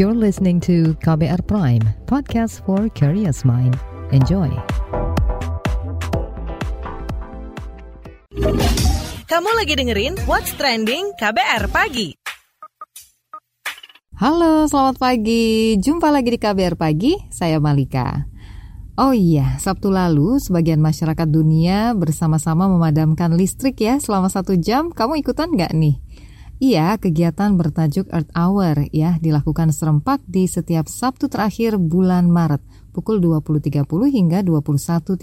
You're listening to KBR Prime, podcast for curious mind. Enjoy. Kamu lagi dengerin What's Trending KBR Pagi. Halo, selamat pagi. Jumpa lagi di KBR Pagi. Saya Malika. Oh iya, Sabtu lalu sebagian masyarakat dunia bersama-sama memadamkan listrik ya selama satu jam. Kamu ikutan nggak nih? Iya, kegiatan bertajuk Earth Hour ya dilakukan serempak di setiap Sabtu terakhir bulan Maret pukul 20.30 hingga 21.30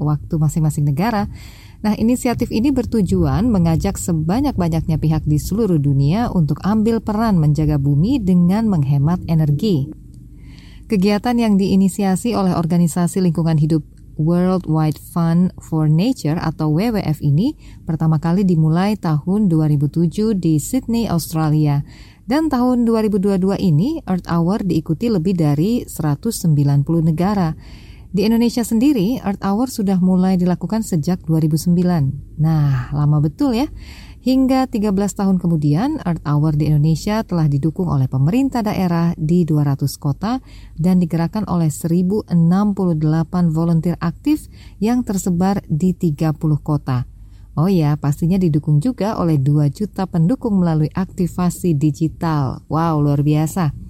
waktu masing-masing negara. Nah, inisiatif ini bertujuan mengajak sebanyak-banyaknya pihak di seluruh dunia untuk ambil peran menjaga bumi dengan menghemat energi. Kegiatan yang diinisiasi oleh organisasi lingkungan hidup World Wide Fund for Nature atau WWF ini pertama kali dimulai tahun 2007 di Sydney, Australia. Dan tahun 2022 ini Earth Hour diikuti lebih dari 190 negara. Di Indonesia sendiri, Earth Hour sudah mulai dilakukan sejak 2009. Nah, lama betul ya. Hingga 13 tahun kemudian, Earth Hour di Indonesia telah didukung oleh pemerintah daerah di 200 kota dan digerakkan oleh 1068 volunteer aktif yang tersebar di 30 kota. Oh ya, pastinya didukung juga oleh 2 juta pendukung melalui aktivasi digital. Wow, luar biasa.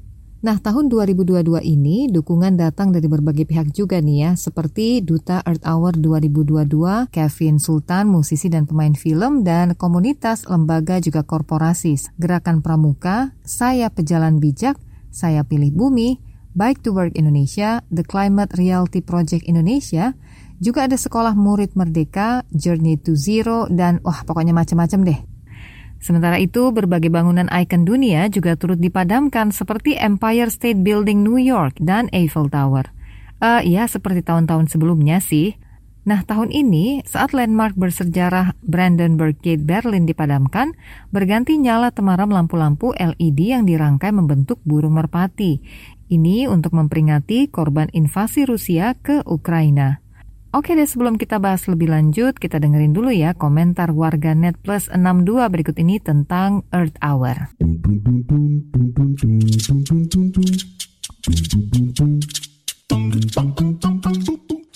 Nah, tahun 2022 ini dukungan datang dari berbagai pihak juga nih ya, seperti Duta Earth Hour 2022, Kevin Sultan, musisi dan pemain film, dan komunitas, lembaga juga korporasi, Gerakan Pramuka, Saya Pejalan Bijak, Saya Pilih Bumi, Bike to Work Indonesia, The Climate Reality Project Indonesia, juga ada sekolah murid merdeka, Journey to Zero, dan wah pokoknya macam-macam deh. Sementara itu, berbagai bangunan ikon dunia juga turut dipadamkan seperti Empire State Building New York dan Eiffel Tower. Uh, ya, seperti tahun-tahun sebelumnya sih. Nah, tahun ini saat landmark bersejarah Brandenburg Gate Berlin dipadamkan, berganti nyala temaram lampu-lampu LED yang dirangkai membentuk burung merpati. Ini untuk memperingati korban invasi Rusia ke Ukraina. Oke deh sebelum kita bahas lebih lanjut, kita dengerin dulu ya komentar warga Net Plus 62 berikut ini tentang Earth Hour.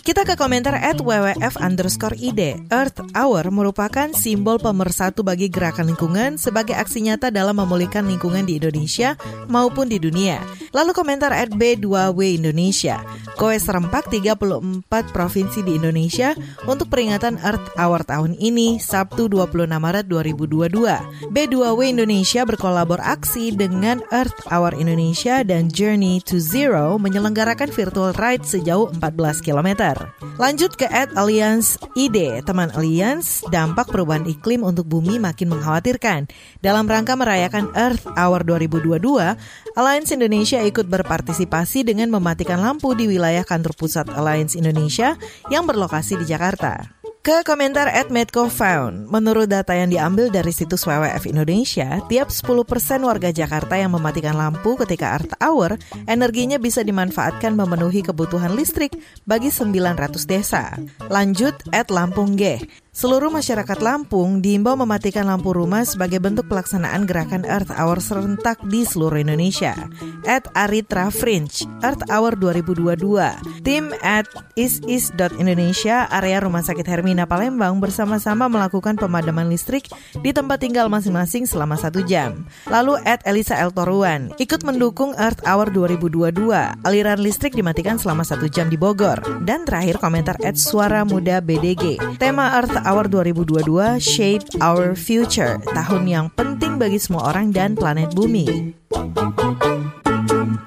Kita ke komentar at WWF underscore ID. Earth Hour merupakan simbol pemersatu bagi gerakan lingkungan sebagai aksi nyata dalam memulihkan lingkungan di Indonesia maupun di dunia. Lalu komentar at B2W Indonesia. Kowe serempak 34 provinsi di Indonesia untuk peringatan Earth Hour tahun ini, Sabtu 26 Maret 2022. B2W Indonesia berkolabor aksi dengan Earth Hour Indonesia dan Journey to Zero menyelenggarakan virtual ride sejauh 14 km. Lanjut ke Ad Alliance ID, teman Alliance, dampak perubahan iklim untuk bumi makin mengkhawatirkan. Dalam rangka merayakan Earth Hour 2022, Alliance Indonesia ikut berpartisipasi dengan mematikan lampu di wilayah kantor pusat Alliance Indonesia yang berlokasi di Jakarta. Ke komentar at Medcofound, menurut data yang diambil dari situs WWF Indonesia, tiap 10% warga Jakarta yang mematikan lampu ketika Earth Hour, energinya bisa dimanfaatkan memenuhi kebutuhan listrik bagi 900 desa. Lanjut at Lampung G. Seluruh masyarakat Lampung diimbau mematikan lampu rumah sebagai bentuk pelaksanaan gerakan Earth Hour serentak di seluruh Indonesia. At Aritra Fringe, Earth Hour 2022. Tim at isis.indonesia, area Rumah Sakit Hermina Palembang bersama-sama melakukan pemadaman listrik di tempat tinggal masing-masing selama satu jam. Lalu at Elisa El Toruan, ikut mendukung Earth Hour 2022. Aliran listrik dimatikan selama satu jam di Bogor. Dan terakhir komentar at Suara Muda BDG. Tema Earth Hour 2022 Shape Our Future, tahun yang penting bagi semua orang dan planet bumi.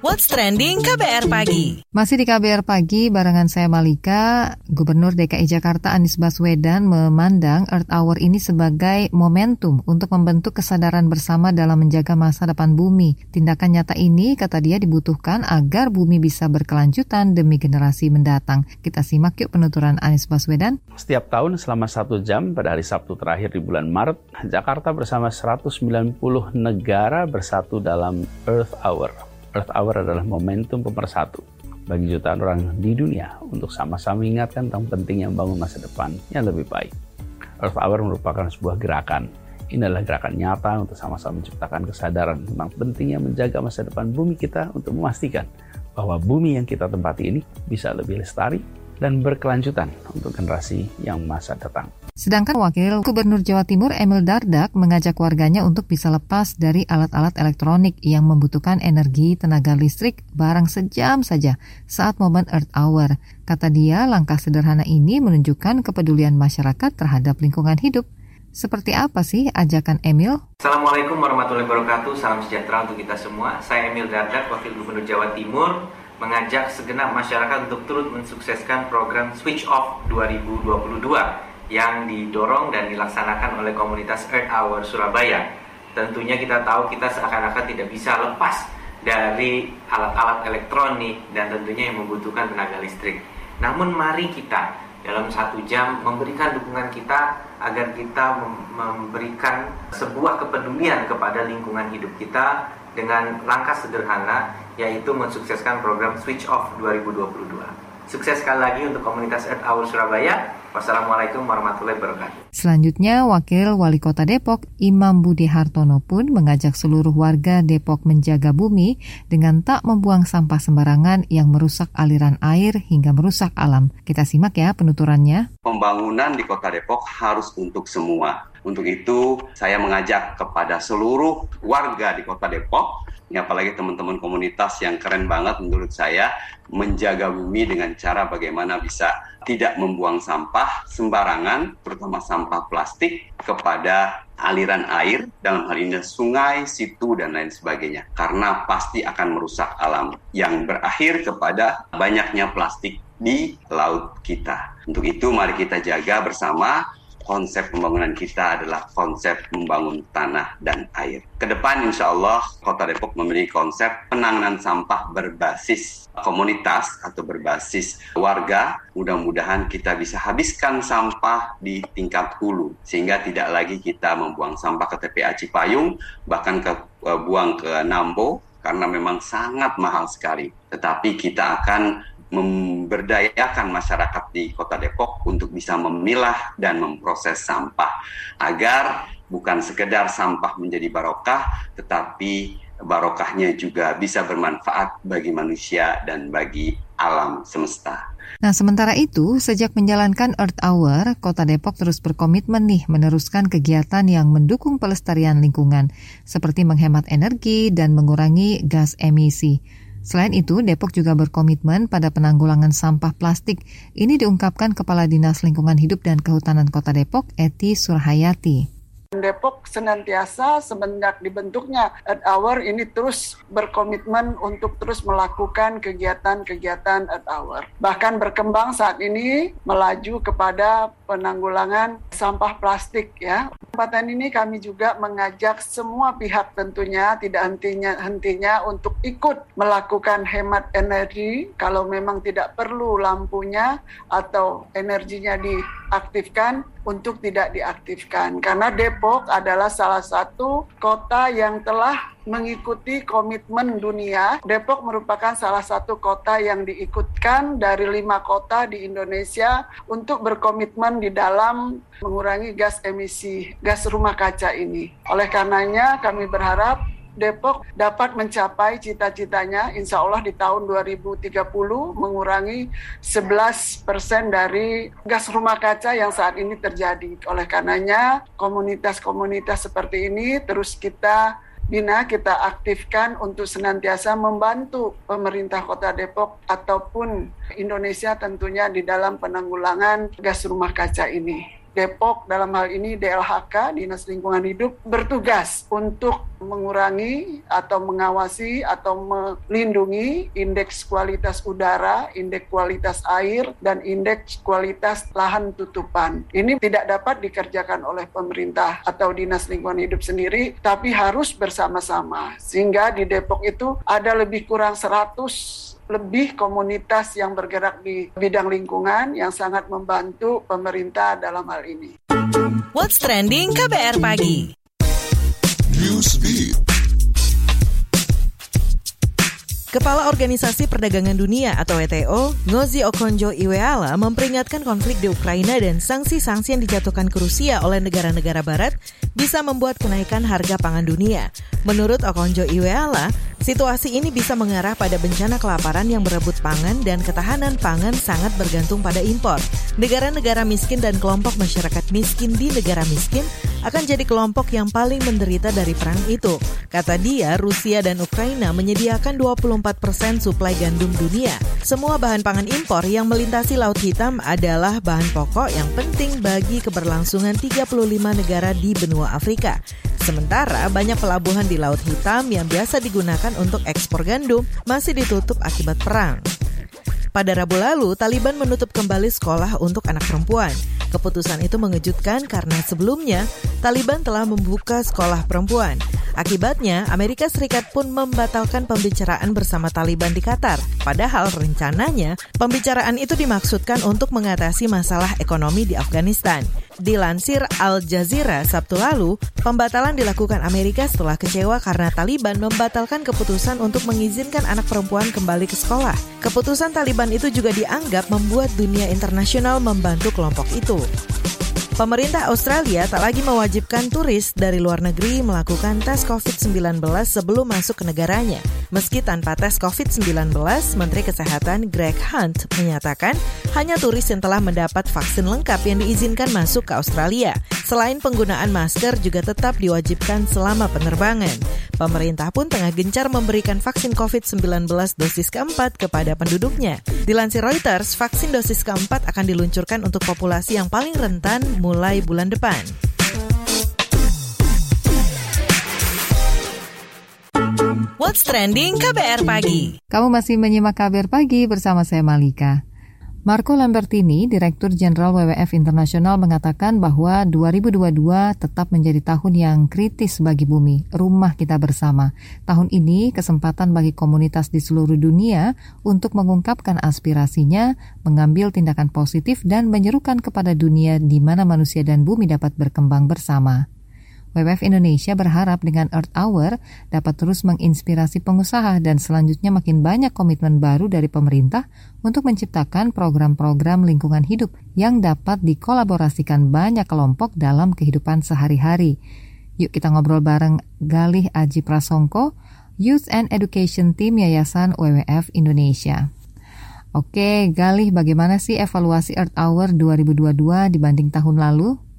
What's Trending KBR Pagi Masih di KBR Pagi, barengan saya Malika, Gubernur DKI Jakarta Anies Baswedan memandang Earth Hour ini sebagai momentum untuk membentuk kesadaran bersama dalam menjaga masa depan bumi. Tindakan nyata ini, kata dia, dibutuhkan agar bumi bisa berkelanjutan demi generasi mendatang. Kita simak yuk penuturan Anies Baswedan. Setiap tahun selama satu jam pada hari Sabtu terakhir di bulan Maret, Jakarta bersama 190 negara bersatu dalam Earth Hour Earth Hour adalah momentum pemersatu bagi jutaan orang di dunia untuk sama-sama mengingatkan tentang pentingnya membangun masa depan yang lebih baik. Earth Hour merupakan sebuah gerakan Ini adalah gerakan nyata untuk sama-sama menciptakan kesadaran tentang pentingnya menjaga masa depan bumi kita untuk memastikan bahwa bumi yang kita tempati ini bisa lebih lestari dan berkelanjutan untuk generasi yang masa datang. Sedangkan Wakil Gubernur Jawa Timur Emil Dardak mengajak warganya untuk bisa lepas dari alat-alat elektronik yang membutuhkan energi tenaga listrik barang sejam saja saat momen Earth Hour. Kata dia, langkah sederhana ini menunjukkan kepedulian masyarakat terhadap lingkungan hidup. Seperti apa sih ajakan Emil? Assalamualaikum warahmatullahi wabarakatuh. Salam sejahtera untuk kita semua. Saya Emil Dardak, Wakil Gubernur Jawa Timur, mengajak segenap masyarakat untuk turut mensukseskan program Switch Off 2022 yang didorong dan dilaksanakan oleh komunitas Earth Hour Surabaya. Tentunya kita tahu kita seakan-akan tidak bisa lepas dari alat-alat elektronik dan tentunya yang membutuhkan tenaga listrik. Namun mari kita dalam satu jam memberikan dukungan kita agar kita memberikan sebuah kepedulian kepada lingkungan hidup kita dengan langkah sederhana yaitu mensukseskan program Switch Off 2022. Sukses sekali lagi untuk komunitas Earth Hour Surabaya. Wassalamualaikum warahmatullahi wabarakatuh. Selanjutnya, Wakil Wali Kota Depok, Imam Budi Hartono pun mengajak seluruh warga Depok menjaga bumi dengan tak membuang sampah sembarangan yang merusak aliran air hingga merusak alam. Kita simak ya penuturannya. Pembangunan di Kota Depok harus untuk semua. Untuk itu, saya mengajak kepada seluruh warga di Kota Depok apalagi teman-teman komunitas yang keren banget menurut saya menjaga bumi dengan cara bagaimana bisa tidak membuang sampah sembarangan terutama sampah plastik kepada aliran air dalam hal ini sungai, situ dan lain sebagainya karena pasti akan merusak alam yang berakhir kepada banyaknya plastik di laut kita. Untuk itu mari kita jaga bersama konsep pembangunan kita adalah konsep membangun tanah dan air. Ke depan insya Allah Kota Depok memiliki konsep penanganan sampah berbasis komunitas atau berbasis warga. Mudah-mudahan kita bisa habiskan sampah di tingkat hulu sehingga tidak lagi kita membuang sampah ke TPA Cipayung bahkan ke uh, buang ke Nambo karena memang sangat mahal sekali. Tetapi kita akan memberdayakan masyarakat di Kota Depok untuk bisa memilah dan memproses sampah agar bukan sekedar sampah menjadi barokah tetapi barokahnya juga bisa bermanfaat bagi manusia dan bagi alam semesta. Nah, sementara itu, sejak menjalankan Earth Hour, Kota Depok terus berkomitmen nih meneruskan kegiatan yang mendukung pelestarian lingkungan, seperti menghemat energi dan mengurangi gas emisi. Selain itu, Depok juga berkomitmen pada penanggulangan sampah plastik. Ini diungkapkan Kepala Dinas Lingkungan Hidup dan Kehutanan Kota Depok, Eti Surhayati. Depok senantiasa semenjak dibentuknya Earth Hour ini terus berkomitmen untuk terus melakukan kegiatan-kegiatan Earth Hour. Bahkan berkembang saat ini melaju kepada penanggulangan sampah plastik ya. Kesempatan ini kami juga mengajak semua pihak tentunya tidak hentinya hentinya untuk ikut melakukan hemat energi kalau memang tidak perlu lampunya atau energinya diaktifkan untuk tidak diaktifkan karena Depok adalah salah satu kota yang telah mengikuti komitmen dunia. Depok merupakan salah satu kota yang diikutkan dari lima kota di Indonesia untuk berkomitmen di dalam mengurangi gas emisi gas rumah kaca ini. Oleh karenanya kami berharap Depok dapat mencapai cita-citanya insya Allah di tahun 2030 mengurangi 11 persen dari gas rumah kaca yang saat ini terjadi. Oleh karenanya komunitas-komunitas seperti ini terus kita bina kita aktifkan untuk senantiasa membantu pemerintah Kota Depok ataupun Indonesia tentunya di dalam penanggulangan gas rumah kaca ini. Depok dalam hal ini DLHK Dinas Lingkungan Hidup bertugas untuk mengurangi atau mengawasi atau melindungi indeks kualitas udara, indeks kualitas air dan indeks kualitas lahan tutupan. Ini tidak dapat dikerjakan oleh pemerintah atau Dinas Lingkungan Hidup sendiri tapi harus bersama-sama. Sehingga di Depok itu ada lebih kurang 100 lebih komunitas yang bergerak di bidang lingkungan yang sangat membantu pemerintah dalam hal ini. What's trending KBR pagi? Newsbeat. Kepala Organisasi Perdagangan Dunia atau WTO, Ngozi Okonjo-Iweala memperingatkan konflik di Ukraina dan sanksi-sanksi yang dijatuhkan ke Rusia oleh negara-negara barat bisa membuat kenaikan harga pangan dunia. Menurut Okonjo Iweala, situasi ini bisa mengarah pada bencana kelaparan yang berebut pangan dan ketahanan pangan sangat bergantung pada impor. Negara-negara miskin dan kelompok masyarakat miskin di negara miskin akan jadi kelompok yang paling menderita dari perang itu. Kata dia, Rusia dan Ukraina menyediakan 24 persen suplai gandum dunia. Semua bahan pangan impor yang melintasi Laut Hitam adalah bahan pokok yang penting bagi keberlangsungan 35 negara di benua Afrika. Sementara banyak pelabuhan di Laut Hitam yang biasa digunakan untuk ekspor gandum masih ditutup akibat perang. Pada Rabu lalu, Taliban menutup kembali sekolah untuk anak perempuan. Keputusan itu mengejutkan karena sebelumnya Taliban telah membuka sekolah perempuan. Akibatnya, Amerika Serikat pun membatalkan pembicaraan bersama Taliban di Qatar. Padahal rencananya, pembicaraan itu dimaksudkan untuk mengatasi masalah ekonomi di Afghanistan. Dilansir Al Jazeera Sabtu lalu, pembatalan dilakukan Amerika setelah kecewa karena Taliban membatalkan keputusan untuk mengizinkan anak perempuan kembali ke sekolah. Keputusan Taliban itu juga dianggap membuat dunia internasional membantu kelompok itu. Pemerintah Australia tak lagi mewajibkan turis dari luar negeri melakukan tes COVID-19 sebelum masuk ke negaranya. Meski tanpa tes COVID-19, Menteri Kesehatan Greg Hunt menyatakan hanya turis yang telah mendapat vaksin lengkap yang diizinkan masuk ke Australia. Selain penggunaan masker juga tetap diwajibkan selama penerbangan. Pemerintah pun tengah gencar memberikan vaksin COVID-19 dosis keempat kepada penduduknya. Dilansir Reuters, vaksin dosis keempat akan diluncurkan untuk populasi yang paling rentan mulai bulan depan. What's Trending KBR Pagi Kamu masih menyimak KBR Pagi bersama saya Malika. Marco Lambertini, Direktur Jenderal WWF Internasional mengatakan bahwa 2022 tetap menjadi tahun yang kritis bagi bumi, rumah kita bersama. Tahun ini kesempatan bagi komunitas di seluruh dunia untuk mengungkapkan aspirasinya, mengambil tindakan positif dan menyerukan kepada dunia di mana manusia dan bumi dapat berkembang bersama. WWF Indonesia berharap dengan Earth Hour dapat terus menginspirasi pengusaha dan selanjutnya makin banyak komitmen baru dari pemerintah untuk menciptakan program-program lingkungan hidup yang dapat dikolaborasikan banyak kelompok dalam kehidupan sehari-hari. Yuk kita ngobrol bareng Galih Aji Prasongko, Youth and Education Team Yayasan WWF Indonesia. Oke, Galih, bagaimana sih evaluasi Earth Hour 2022 dibanding tahun lalu?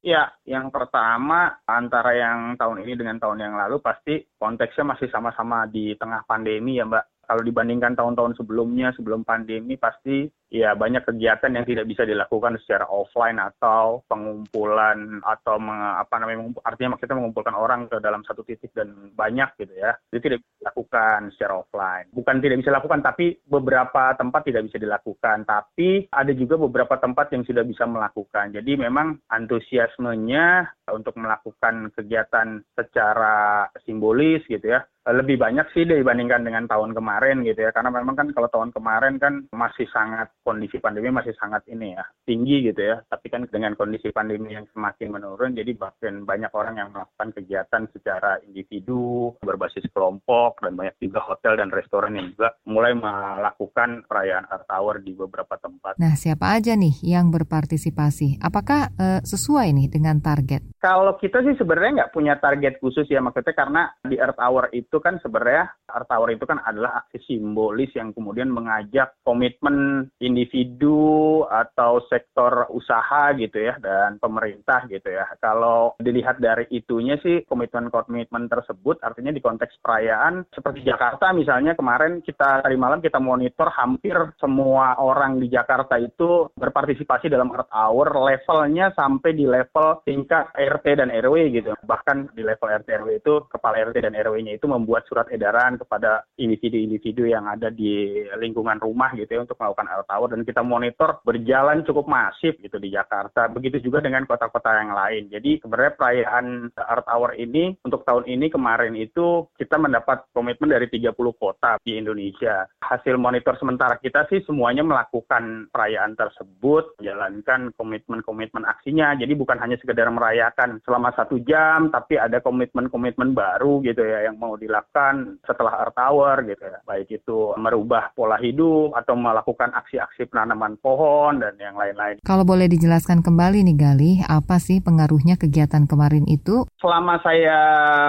Ya, yang pertama antara yang tahun ini dengan tahun yang lalu pasti konteksnya masih sama-sama di tengah pandemi ya Mbak. Kalau dibandingkan tahun-tahun sebelumnya, sebelum pandemi pasti ya banyak kegiatan yang tidak bisa dilakukan secara offline atau pengumpulan atau meng, apa namanya artinya kita mengumpulkan orang ke dalam satu titik dan banyak gitu ya. Itu tidak bisa dilakukan secara offline. Bukan tidak bisa dilakukan tapi beberapa tempat tidak bisa dilakukan. Tapi ada juga beberapa tempat yang sudah bisa melakukan. Jadi memang antusiasmenya untuk melakukan kegiatan secara simbolis gitu ya lebih banyak sih dibandingkan dengan tahun kemarin gitu ya. Karena memang kan kalau tahun kemarin kan masih sangat kondisi pandemi masih sangat ini ya tinggi gitu ya. Tapi kan dengan kondisi pandemi yang semakin menurun, jadi bahkan banyak orang yang melakukan kegiatan secara individu, berbasis kelompok, dan banyak juga hotel dan restoran yang juga mulai melakukan perayaan Earth Hour di beberapa tempat. Nah, siapa aja nih yang berpartisipasi? Apakah uh, sesuai nih dengan target? Kalau kita sih sebenarnya nggak punya target khusus ya maksudnya karena di Earth Hour itu kan sebenarnya Earth Hour itu kan adalah aksi simbolis yang kemudian mengajak komitmen individu atau sektor usaha gitu ya dan pemerintah gitu ya. Kalau dilihat dari itunya sih komitmen-komitmen tersebut artinya di konteks perayaan seperti Jakarta misalnya kemarin kita tadi malam kita monitor hampir semua orang di Jakarta itu berpartisipasi dalam Earth Hour levelnya sampai di level tingkat RT dan RW gitu. Bahkan di level RT RW itu kepala RT dan RW-nya itu membuat surat edaran kepada individu-individu yang ada di lingkungan rumah gitu ya untuk melakukan Earth Hour dan kita monitor berjalan cukup masif gitu di Jakarta. Begitu juga dengan kota-kota yang lain. Jadi sebenarnya perayaan Earth Hour ini untuk tahun ini kemarin itu kita mendapat komitmen dari 30 kota di Indonesia. Hasil monitor sementara kita sih semuanya melakukan perayaan tersebut, menjalankan komitmen-komitmen aksinya. Jadi bukan hanya sekedar merayakan selama satu jam, tapi ada komitmen-komitmen baru gitu ya yang mau dilakukan setelah Earth Hour gitu ya. Baik itu merubah pola hidup atau melakukan aksi-aksi penanaman pohon dan yang lain-lain. Kalau boleh dijelaskan kembali nih Gali, apa sih pengaruhnya kegiatan kemarin itu? Selama saya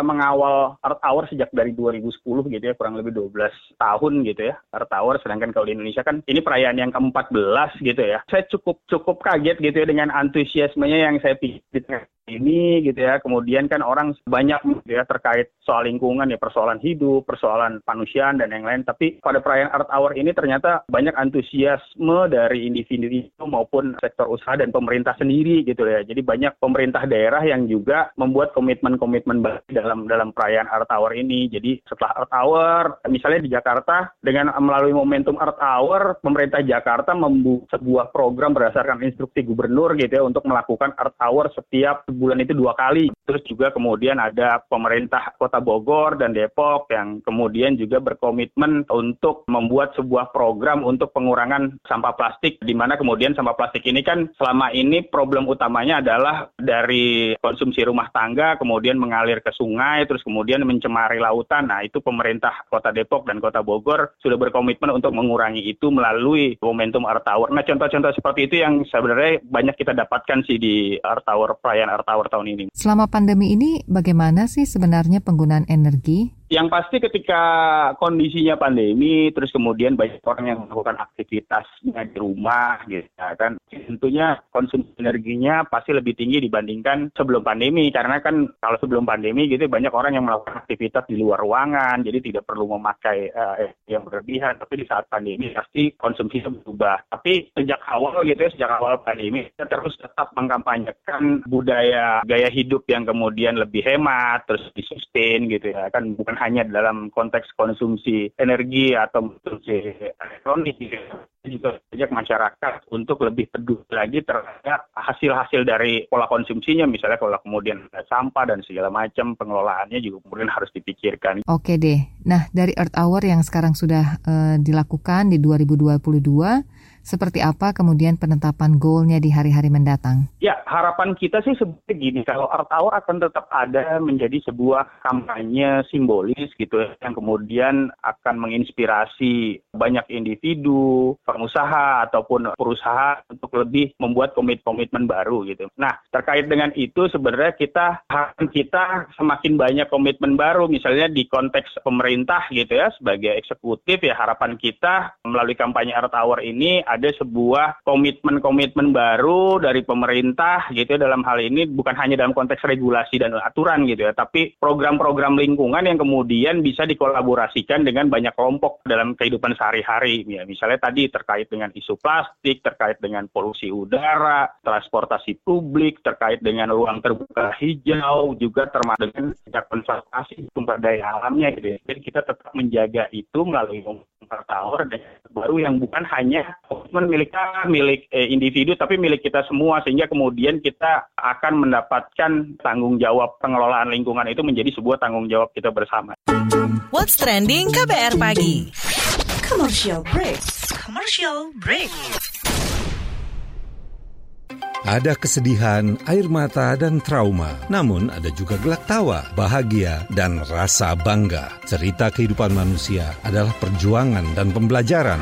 mengawal Earth Hour sejak dari 2010 gitu ya, kurang lebih 12 tahun gitu ya, Earth Hour, sedangkan kalau di Indonesia kan ini perayaan yang ke-14 gitu ya. Saya cukup cukup kaget gitu ya dengan antusiasmenya yang saya pikir ini gitu ya. Kemudian kan orang banyak gitu ya terkait soal lingkungan ya persoalan hidup, persoalan manusiaan dan yang lain. Tapi pada perayaan Art Hour ini ternyata banyak antusiasme dari individu maupun sektor usaha dan pemerintah sendiri gitu ya. Jadi banyak pemerintah daerah yang juga membuat komitmen-komitmen baik dalam dalam perayaan Art Hour ini. Jadi setelah Art Hour, misalnya di Jakarta dengan melalui momentum Art Hour, pemerintah Jakarta membuat sebuah program berdasarkan instruksi gubernur gitu ya untuk melakukan Art Hour setiap bulan itu dua kali. Terus juga kemudian ada pemerintah Kota Bogor dan Depok yang kemudian juga berkomitmen untuk membuat sebuah program untuk pengurangan sampah plastik di mana kemudian sampah plastik ini kan selama ini problem utamanya adalah dari konsumsi rumah tangga kemudian mengalir ke sungai terus kemudian mencemari lautan. Nah, itu pemerintah Kota Depok dan Kota Bogor sudah berkomitmen untuk mengurangi itu melalui momentum Art Tower. Nah, contoh-contoh seperti itu yang sebenarnya banyak kita dapatkan sih di Art Tower perayaan Tower tahun ini. Selama pandemi ini bagaimana sih sebenarnya penggunaan energi? Yang pasti ketika kondisinya pandemi, terus kemudian banyak orang yang melakukan aktivitasnya di rumah, gitu ya kan. Tentunya konsumsi energinya pasti lebih tinggi dibandingkan sebelum pandemi, karena kan kalau sebelum pandemi gitu banyak orang yang melakukan aktivitas di luar ruangan, jadi tidak perlu memakai uh, yang berlebihan. Tapi di saat pandemi pasti konsumsinya berubah. Tapi sejak awal gitu ya, sejak awal pandemi kita terus tetap mengkampanyekan budaya gaya hidup yang kemudian lebih hemat, terus disustain gitu ya kan bukan hanya dalam konteks konsumsi energi atau konsumsi elektronik juga banyak masyarakat untuk lebih peduli lagi terhadap hasil-hasil dari pola konsumsinya misalnya kalau kemudian ada sampah dan segala macam pengelolaannya juga kemudian harus dipikirkan. Oke deh. Nah, dari Earth Hour yang sekarang sudah uh, dilakukan di 2022 seperti apa kemudian penetapan goalnya di hari-hari mendatang? Ya, harapan kita sih seperti gini, kalau Art Hour akan tetap ada menjadi sebuah kampanye simbolis gitu ya, yang kemudian akan menginspirasi banyak individu, pengusaha ataupun perusahaan untuk lebih membuat komit-komitmen baru gitu. Nah, terkait dengan itu sebenarnya kita harapan kita semakin banyak komitmen baru misalnya di konteks pemerintah gitu ya sebagai eksekutif ya harapan kita melalui kampanye Art Hour ini ada sebuah komitmen-komitmen baru dari pemerintah gitu ya dalam hal ini bukan hanya dalam konteks regulasi dan aturan gitu ya, tapi program-program lingkungan yang kemudian bisa dikolaborasikan dengan banyak kelompok dalam kehidupan sehari-hari. Ya, misalnya tadi terkait dengan isu plastik, terkait dengan polusi udara, transportasi publik, terkait dengan ruang terbuka hijau, juga termasuk dengan konservasi sumber daya alamnya gitu ya. Jadi kita tetap menjaga itu melalui tower dan baru yang bukan hanya komitmen milik milik eh, individu tapi milik kita semua sehingga kemudian kita akan mendapatkan tanggung jawab pengelolaan lingkungan itu menjadi sebuah tanggung jawab kita bersama. What's trending KBR pagi? Commercial break. Commercial break. Ada kesedihan, air mata, dan trauma. Namun ada juga gelak tawa, bahagia, dan rasa bangga. Cerita kehidupan manusia adalah perjuangan dan pembelajaran.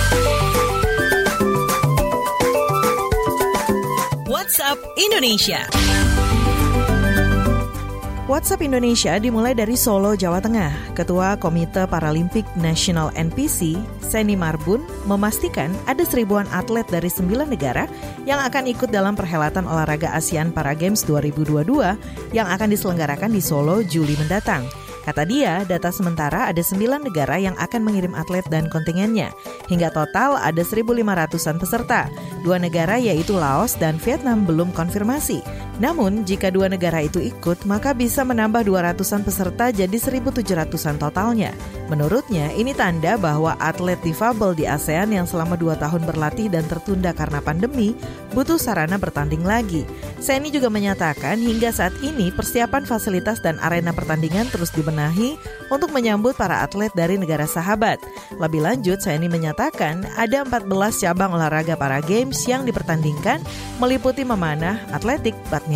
WhatsApp Indonesia. WhatsApp Indonesia dimulai dari Solo, Jawa Tengah. Ketua Komite Paralimpik Nasional NPC, Seni Marbun, memastikan ada seribuan atlet dari sembilan negara yang akan ikut dalam perhelatan olahraga ASEAN Para Games 2022 yang akan diselenggarakan di Solo Juli mendatang. Kata dia, data sementara ada 9 negara yang akan mengirim atlet dan kontingennya. Hingga total ada 1.500-an peserta. Dua negara yaitu Laos dan Vietnam belum konfirmasi. Namun, jika dua negara itu ikut, maka bisa menambah 200-an peserta jadi 1.700-an totalnya. Menurutnya, ini tanda bahwa atlet difabel di ASEAN yang selama dua tahun berlatih dan tertunda karena pandemi, butuh sarana bertanding lagi. Seni juga menyatakan hingga saat ini persiapan fasilitas dan arena pertandingan terus dibenahi untuk menyambut para atlet dari negara sahabat. Lebih lanjut, Seni menyatakan ada 14 cabang olahraga para games yang dipertandingkan meliputi memanah, atletik, badminton,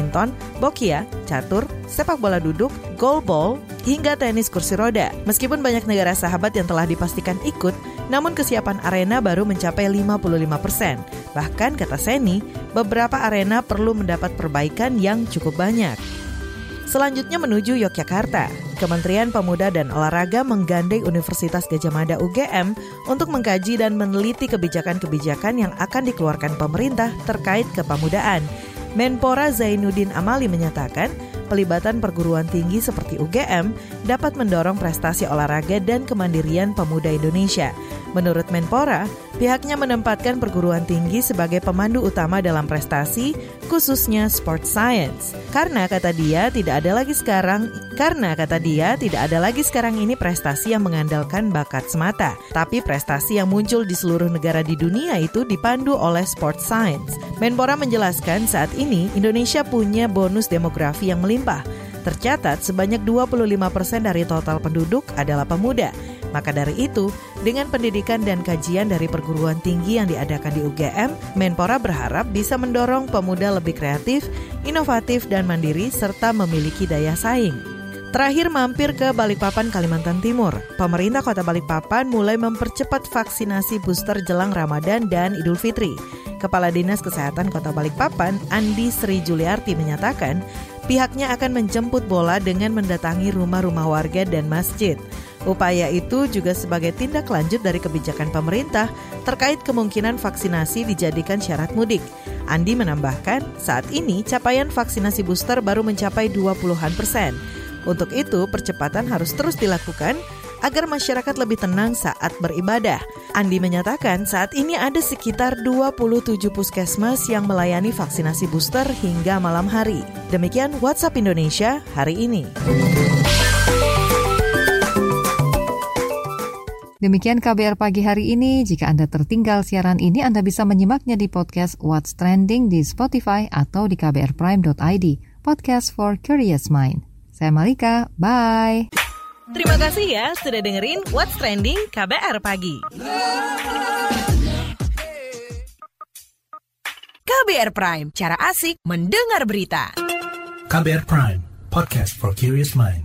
bokia, catur, sepak bola duduk, goalball, hingga tenis kursi roda. Meskipun banyak negara sahabat yang telah dipastikan ikut, namun kesiapan arena baru mencapai 55 persen. Bahkan kata Seni, beberapa arena perlu mendapat perbaikan yang cukup banyak. Selanjutnya menuju Yogyakarta. Kementerian Pemuda dan Olahraga menggandeng Universitas Gajah Mada UGM untuk mengkaji dan meneliti kebijakan-kebijakan yang akan dikeluarkan pemerintah terkait kepemudaan. Menpora Zainuddin Amali menyatakan, pelibatan perguruan tinggi seperti UGM dapat mendorong prestasi olahraga dan kemandirian pemuda Indonesia. Menurut Menpora, pihaknya menempatkan perguruan tinggi sebagai pemandu utama dalam prestasi, khususnya sport science. Karena kata dia tidak ada lagi sekarang, karena kata dia tidak ada lagi sekarang ini prestasi yang mengandalkan bakat semata, tapi prestasi yang muncul di seluruh negara di dunia itu dipandu oleh sport science. Menpora menjelaskan saat ini Indonesia punya bonus demografi yang melimpah. Tercatat sebanyak 25% persen dari total penduduk adalah pemuda. Maka dari itu, dengan pendidikan dan kajian dari perguruan tinggi yang diadakan di UGM, Menpora berharap bisa mendorong pemuda lebih kreatif, inovatif, dan mandiri serta memiliki daya saing. Terakhir mampir ke Balikpapan, Kalimantan Timur. Pemerintah Kota Balikpapan mulai mempercepat vaksinasi booster jelang Ramadan dan Idul Fitri. Kepala Dinas Kesehatan Kota Balikpapan, Andi Sri Juliarti menyatakan, pihaknya akan menjemput bola dengan mendatangi rumah-rumah warga dan masjid. Upaya itu juga sebagai tindak lanjut dari kebijakan pemerintah terkait kemungkinan vaksinasi dijadikan syarat mudik. Andi menambahkan, saat ini capaian vaksinasi booster baru mencapai 20-an persen. Untuk itu, percepatan harus terus dilakukan agar masyarakat lebih tenang saat beribadah. Andi menyatakan saat ini ada sekitar 27 puskesmas yang melayani vaksinasi booster hingga malam hari. Demikian WhatsApp Indonesia hari ini. Demikian KBR pagi hari ini. Jika Anda tertinggal siaran ini, Anda bisa menyimaknya di podcast What's Trending di Spotify atau di kbrprime.id. Podcast for Curious Mind. Saya Malika, bye. Terima kasih ya sudah dengerin What's Trending KBR Pagi. KBR Prime, cara asik mendengar berita. KBR Prime, podcast for curious mind.